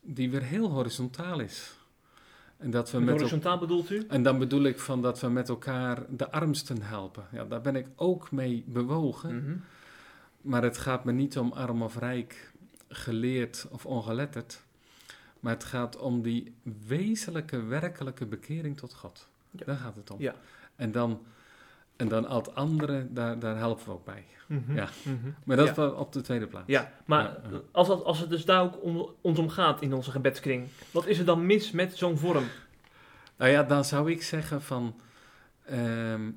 S2: die weer heel horizontaal is. En, dat we
S1: Met horizontaal bedoelt u?
S2: en dan bedoel ik van dat we met elkaar de armsten helpen. Ja, daar ben ik ook mee bewogen.
S1: Mhm.
S2: Maar het gaat me niet om arm of rijk, geleerd of ongeletterd. Maar het gaat om die wezenlijke, werkelijke bekering tot God.
S1: Ja.
S2: Daar gaat het om.
S1: Ja.
S2: En dan, en dan al het andere, daar, daar helpen we ook bij.
S1: Mhm.
S2: Ja.
S1: Mhm.
S2: Maar dat
S1: Ja.
S2: op de tweede plaats.
S1: Ja, maar
S2: Ja.
S1: Als, het, als het dus daar ook om, ons om gaat in onze gebedskring, wat is er dan mis met zo'n vorm?
S2: Nou ja, dan zou ik zeggen van... ehm,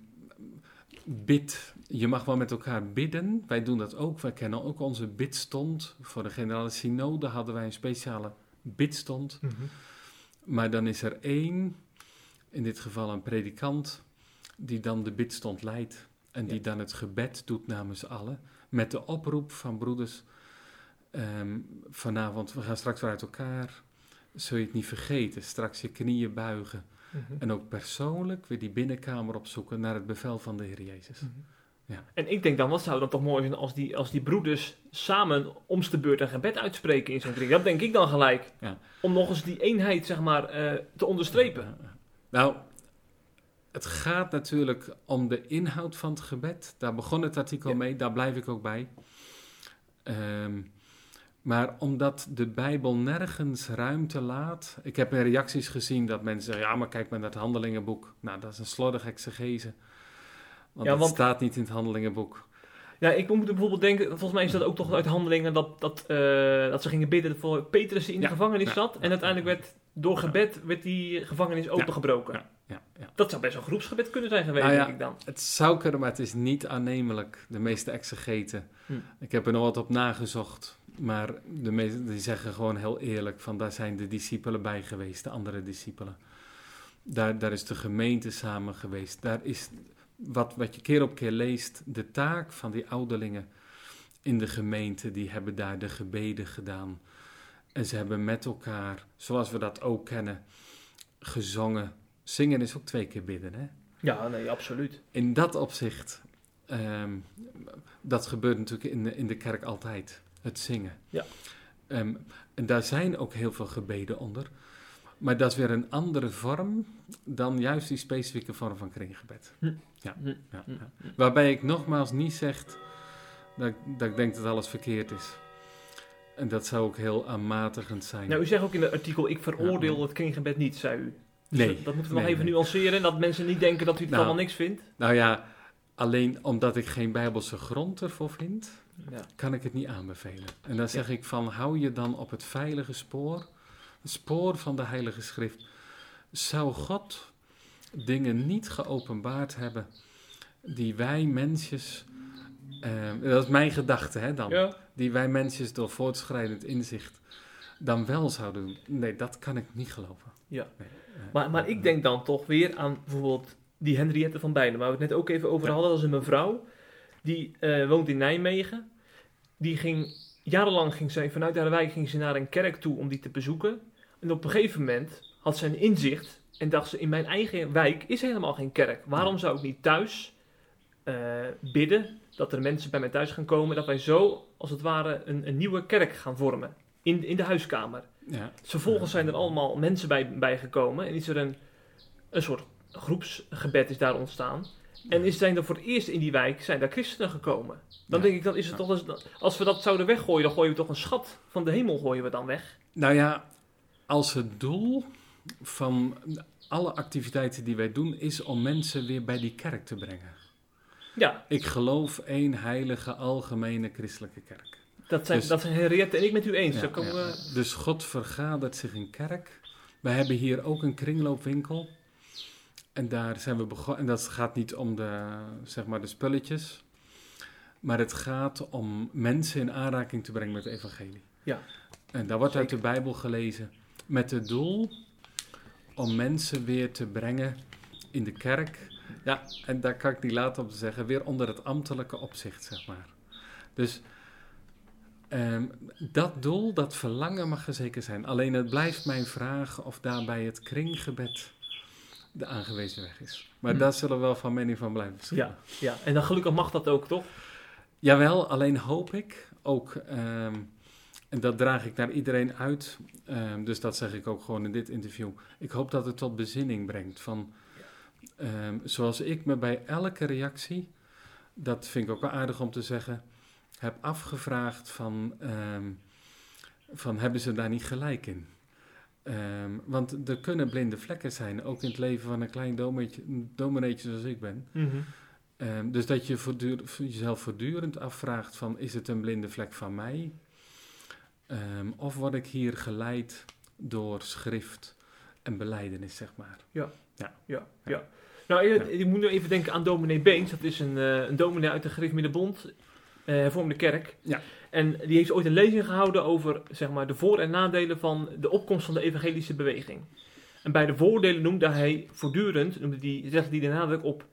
S2: bid. Je mag wel met elkaar bidden. Wij doen dat ook. Wij kennen ook onze bidstond. Voor de generale synode hadden wij een speciale bidstond. Maar dan is er één, in dit geval een predikant, die dan de bidstond leidt. En die
S1: Ja.
S2: dan het gebed doet namens allen. Met de oproep van broeders, ehm, vanavond, we gaan straks weer uit elkaar. Zul je het niet vergeten, straks je knieën buigen.
S1: Mhm.
S2: En ook persoonlijk weer die binnenkamer opzoeken naar het bevel van de Heer Jezus.
S1: Mhm.
S2: Ja.
S1: En ik denk dan, wat zou dan toch mooi zijn als die, als die broeders samen om de beurt een gebed uitspreken in zo'n kring. Dat denk ik dan gelijk.
S2: Ja.
S1: Om nog eens die eenheid, zeg maar, eh, te onderstrepen.
S2: Nou, het gaat natuurlijk om de inhoud van het gebed. Daar begon het artikel
S1: Ja.
S2: mee, daar blijf ik ook bij. Ehm, maar omdat de Bijbel nergens ruimte laat. Ik heb in reacties gezien dat mensen zeggen: ja, maar kijk maar naar het handelingenboek. Nou, dat is een slordig exegese. Want
S1: Ja,
S2: het
S1: want-
S2: staat niet in het handelingenboek.
S1: Ja, ik moet bijvoorbeeld denken, volgens mij is dat ook toch uit handelingen, dat, dat, eh, dat ze gingen bidden voor Petrus die in
S2: Ja,
S1: de gevangenis
S2: ja,
S1: zat. En uiteindelijk werd door gebed werd die gevangenis opengebroken.
S2: Ja.
S1: Dat zou best een groepsgebed kunnen zijn geweest,
S2: Nou ja,
S1: denk ik dan.
S2: Het zou kunnen, maar het is niet aannemelijk. De meeste exegeten.
S1: Hm.
S2: Ik heb er nog wat op nagezocht. Maar de meeste, die zeggen gewoon heel eerlijk van daar zijn de discipelen bij geweest, de andere discipelen. Daar, daar is de gemeente samen geweest. Daar is wat, wat je keer op keer leest, de taak van die ouderlingen in de gemeente, die hebben daar de gebeden gedaan. En ze hebben met elkaar, zoals we dat ook kennen, gezongen. Zingen is ook twee keer bidden, hè?
S1: Ja, nee, absoluut.
S2: in dat opzicht, ehm, dat gebeurt natuurlijk in de, in de kerk altijd, het zingen.
S1: Ja.
S2: Ehm, en daar zijn ook heel veel gebeden onder. Maar dat is weer een andere vorm dan juist die specifieke vorm van kringgebed.
S1: Hm.
S2: Ja,
S1: Hm.
S2: ja,
S1: Hm.
S2: ja. Waarbij ik nogmaals niet zeg dat, ik- dat ik denk dat alles verkeerd is. En dat zou ook heel aanmatigend zijn.
S1: Nou, u zegt ook in het artikel, ik veroordeel
S2: Ja.
S1: het kringgebed niet, zei u. Dus
S2: nee.
S1: dat, dat moeten we nog even
S2: nee.
S1: nuanceren, dat mensen niet denken dat u het
S2: Nou.
S1: allemaal niks vindt.
S2: Nou ja, alleen omdat ik geen bijbelse grond ervoor vind,
S1: Ja.
S2: kan ik het niet aanbevelen. En dan zeg ik van, hou je dan op het veilige spoor, het spoor van de Heilige Schrift. Zou God dingen niet geopenbaard hebben die wij mensjes, eh, dat is mijn gedachte hè dan,
S1: Ja.
S2: die wij mensjes door voortschrijdend inzicht dan wel zouden doen. Nee, dat kan ik niet geloven.
S1: Ja.
S2: Nee,
S1: Maar, maar ik denk dan toch weer aan bijvoorbeeld die Henriette van Bijlen, waar we het net ook even over
S2: Ja.
S1: hadden. Dat is een mevrouw, die eh, woont in Nijmegen. Die ging, jarenlang ging zij, vanuit haar wijk ging ze naar een kerk toe om die te bezoeken. En op een gegeven moment had ze een inzicht en dacht ze, in mijn eigen wijk is helemaal geen kerk. Waarom zou ik niet thuis eh, bidden dat er mensen bij mij thuis gaan komen, dat wij zo als het ware een, een nieuwe kerk gaan vormen in, in de huiskamer.
S2: Ja.
S1: Vervolgens zijn er allemaal mensen bij, bijgekomen en is er een, een soort groepsgebed is daar ontstaan. En is, zijn er voor het eerst in die wijk zijn daar christenen gekomen. Dan
S2: Ja.
S1: denk ik, dan is het toch eens, als we dat zouden weggooien, dan gooien we toch een schat van de hemel gooien we dan weg.
S2: Nou ja, als het doel van alle activiteiten die wij doen is om mensen weer bij die kerk te brengen.
S1: Ja,
S2: Ik geloof één heilige algemene christelijke kerk.
S1: Dat zijn,
S2: Dus-
S1: dat zijn Henriette en ik met u eens.
S2: Ja, ja.
S1: we-
S2: Dus God vergadert zich in kerk. Wij hebben hier ook een kringloopwinkel. En daar zijn we begonnen. En dat gaat niet om de, zeg maar de spulletjes. Maar het gaat om mensen in aanraking te brengen met het evangelie.
S1: Ja.
S2: En daar wordt uit de. Bijbel gelezen. Met het doel om mensen weer te brengen in de kerk. Ja, en daar kan ik niet laten te zeggen. Weer onder het ambtelijke opzicht, zeg maar. Dus Ehm, dat doel, dat verlangen mag er zeker zijn. Alleen het blijft mijn vraag of daarbij het kringgebed de aangewezen weg is. Maar
S1: Hm.
S2: daar zullen we wel van mening van blijven verschillen.
S1: ja, ja, en dan gelukkig mag dat ook, toch?
S2: Jawel, alleen hoop ik ook, ehm, en dat draag ik naar iedereen uit, ehm, dus dat zeg ik ook gewoon in dit interview. Ik hoop dat het tot bezinning brengt van, zoals ik me bij elke reactie, dat vind ik ook wel aardig om te zeggen, heb afgevraagd van, ehm, van hebben ze daar niet gelijk in? Ehm, want er kunnen blinde vlekken zijn, ook in het leven van een klein domineetje, zoals ik ben. Ehm, dus dat je voortdurend, jezelf voortdurend afvraagt van is het een blinde vlek van mij? Of word ik hier geleid door schrift en beleidenis, zeg maar.
S1: Nou, je,
S2: Ja.
S1: je moet nu even denken aan dominee Beens. Dat is een, eh, een dominee uit de Gereformeerde Bond, eh hervormde kerk.
S2: Ja.
S1: En die heeft ooit een lezing gehouden over zeg maar, de voor- en nadelen van de opkomst van de evangelische beweging. En bij de voordelen noemde hij voortdurend, noemde die, legde hij de nadruk op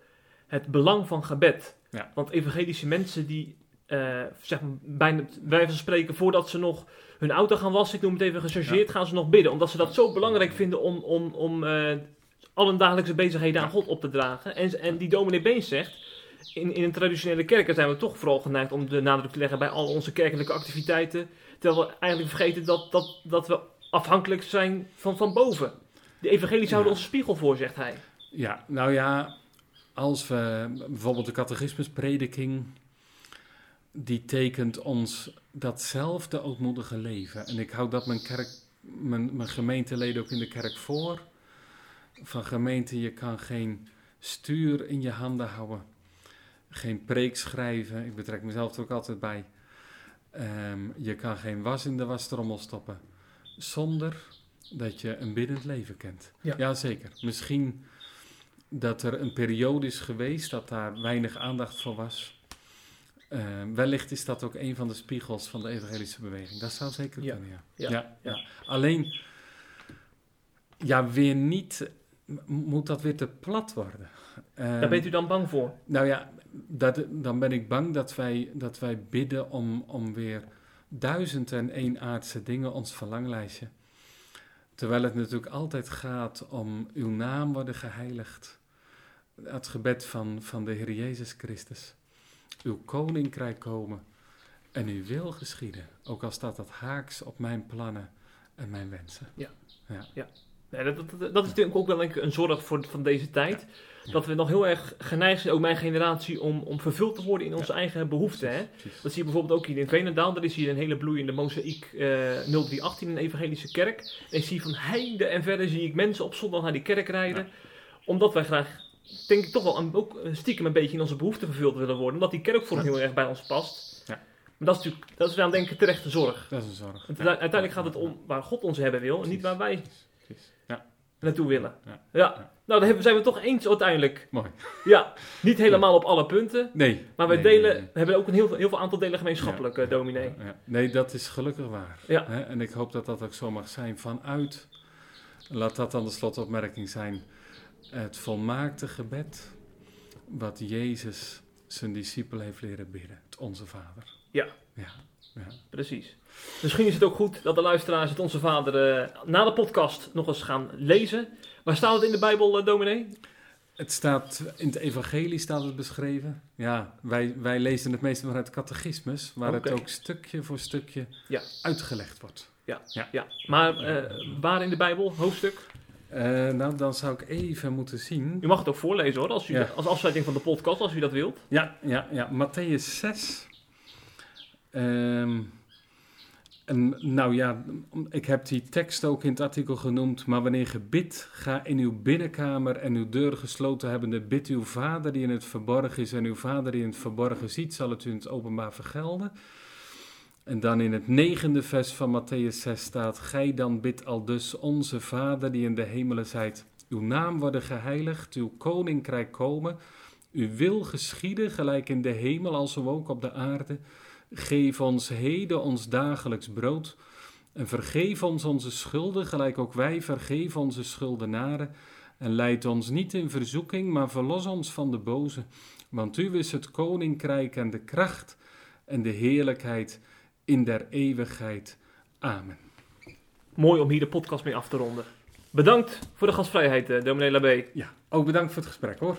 S1: het belang van gebed.
S2: Ja.
S1: Want evangelische mensen die, eh, zeg maar, bijna, wij van spreken, voordat ze nog hun auto gaan wassen, ik noem het even gechargeerd, gaan ze nog bidden. Omdat ze dat zo belangrijk vinden om, om, om eh, alle dagelijkse bezigheden aan God op te dragen. En, en die dominee Beens zegt, in, in een traditionele kerken zijn we toch vooral geneigd om de nadruk te leggen bij al onze kerkelijke activiteiten. Terwijl we eigenlijk vergeten dat, dat, dat we afhankelijk zijn van, van boven. De evangelische houden
S2: Ja.
S1: onze spiegel voor, zegt hij.
S2: Ja, nou ja, als we bijvoorbeeld de catechismusprediking, die tekent ons datzelfde ootmoedige leven. En ik hou dat mijn, kerk, mijn, mijn gemeenteleden ook in de kerk voor. Van gemeente, je kan geen stuur in je handen houden, geen preek schrijven. Ik betrek mezelf er ook altijd bij. Ehm, je kan geen was in de wastrommel stoppen, zonder dat je een biddend leven kent.
S1: Ja.
S2: Jazeker. Misschien dat er een periode is geweest dat daar weinig aandacht voor was. Eh, wellicht is dat ook een van de spiegels van de evangelische beweging. Dat zou zeker
S1: Ja.
S2: kunnen, ja.
S1: Ja,
S2: Ja. Alleen, ja, weer niet, moet dat weer te plat worden.
S1: Daar bent u dan bang voor?
S2: nou ja, dat, dan ben ik bang dat wij, dat wij bidden om, om weer duizend en één aardse dingen, ons verlanglijstje. Terwijl het natuurlijk altijd gaat om uw naam worden geheiligd. Het gebed van, van de Heer Jezus Christus. Uw koninkrijk komen en uw wil geschieden. Ook al staat dat haaks op mijn plannen en mijn wensen.
S1: Nee, dat, dat, dat is natuurlijk ook wel ik, een zorg voor, van deze tijd. Dat we nog heel erg geneigd zijn, ook mijn generatie, om, om vervuld te worden in onze eigen behoeften. Hè? Dat zie je bijvoorbeeld ook hier in Veenendaal. Daar is hier een hele bloeiende mozaïek eh 0318, een evangelische kerk. En ik zie van heinde en verder zie ik mensen op zondag naar die kerk rijden. Omdat wij graag, denk ik toch wel een, ook stiekem een beetje in onze behoeften vervuld willen worden. Omdat die kerkvorm
S2: Ja.
S1: heel erg bij ons past.
S2: Ja.
S1: Maar dat is natuurlijk, dat is dan denk ik terechte zorg.
S2: Dat is een zorg.
S1: Uiteindelijk gaat het om waar God ons hebben wil en niet waar wij naartoe willen.
S2: Ja.
S1: Ja. Nou, daar zijn we toch eens uiteindelijk.
S2: mooi.
S1: Ja, niet helemaal op alle punten.
S2: Nee.
S1: Maar
S2: nee,
S1: delen,
S2: nee, nee.
S1: we hebben ook een heel, heel veel aantal delen gemeenschappelijk,
S2: Ja,
S1: eh, dominee.
S2: Nee, dat is gelukkig waar.
S1: Ja.
S2: Hè? En ik hoop dat dat ook zo mag zijn vanuit, laat dat dan de slotopmerking zijn, het volmaakte gebed wat Jezus zijn discipelen heeft leren bidden. Het Onze Vader.
S1: Ja.
S2: Ja. ja.
S1: Precies. Misschien is het ook goed dat de luisteraars het Onze Vader eh, na de podcast nog eens gaan lezen. Waar staat het in de Bijbel, eh, dominee?
S2: Het staat, in het evangelie staat het beschreven. Ja, wij, wij lezen het meestal vanuit het catechismus, waar het ook stukje voor stukje
S1: Ja.
S2: uitgelegd wordt.
S1: Ja, maar eh, waar in de Bijbel, hoofdstuk?
S2: Nou, dan zou ik even moeten zien.
S1: U mag het ook voorlezen hoor, als, u,
S2: Ja.
S1: als afsluiting van de podcast, als u dat wilt.
S2: Ja, ja, ja. Matthäus 6. Ehm, en, nou ja, ik heb die tekst ook in het artikel genoemd. Maar wanneer ge bidt, ga in uw binnenkamer en uw deur gesloten hebbende, bid uw vader die in het verborgen is. En uw vader die in het verborgen ziet, zal het u in het openbaar vergelden. En dan in het negende vers van Matthäus 6 staat: Gij dan bidt al dus onze Vader die in de hemelen zijt. Uw naam worden geheiligd, uw koninkrijk komen. Uw wil geschieden, gelijk in de hemel als ook op de aarde. Geef ons heden ons dagelijks brood. En vergeef ons onze schulden, gelijk ook wij vergeven onze schuldenaren. En leid ons niet in verzoeking, maar verlos ons van de boze. Want u is het koninkrijk en de kracht en de heerlijkheid in der eeuwigheid. Amen.
S1: Mooi om hier de podcast mee af te ronden. Bedankt voor de gastvrijheid, eh, dominee Labé.
S2: Ja, ook bedankt voor het gesprek hoor.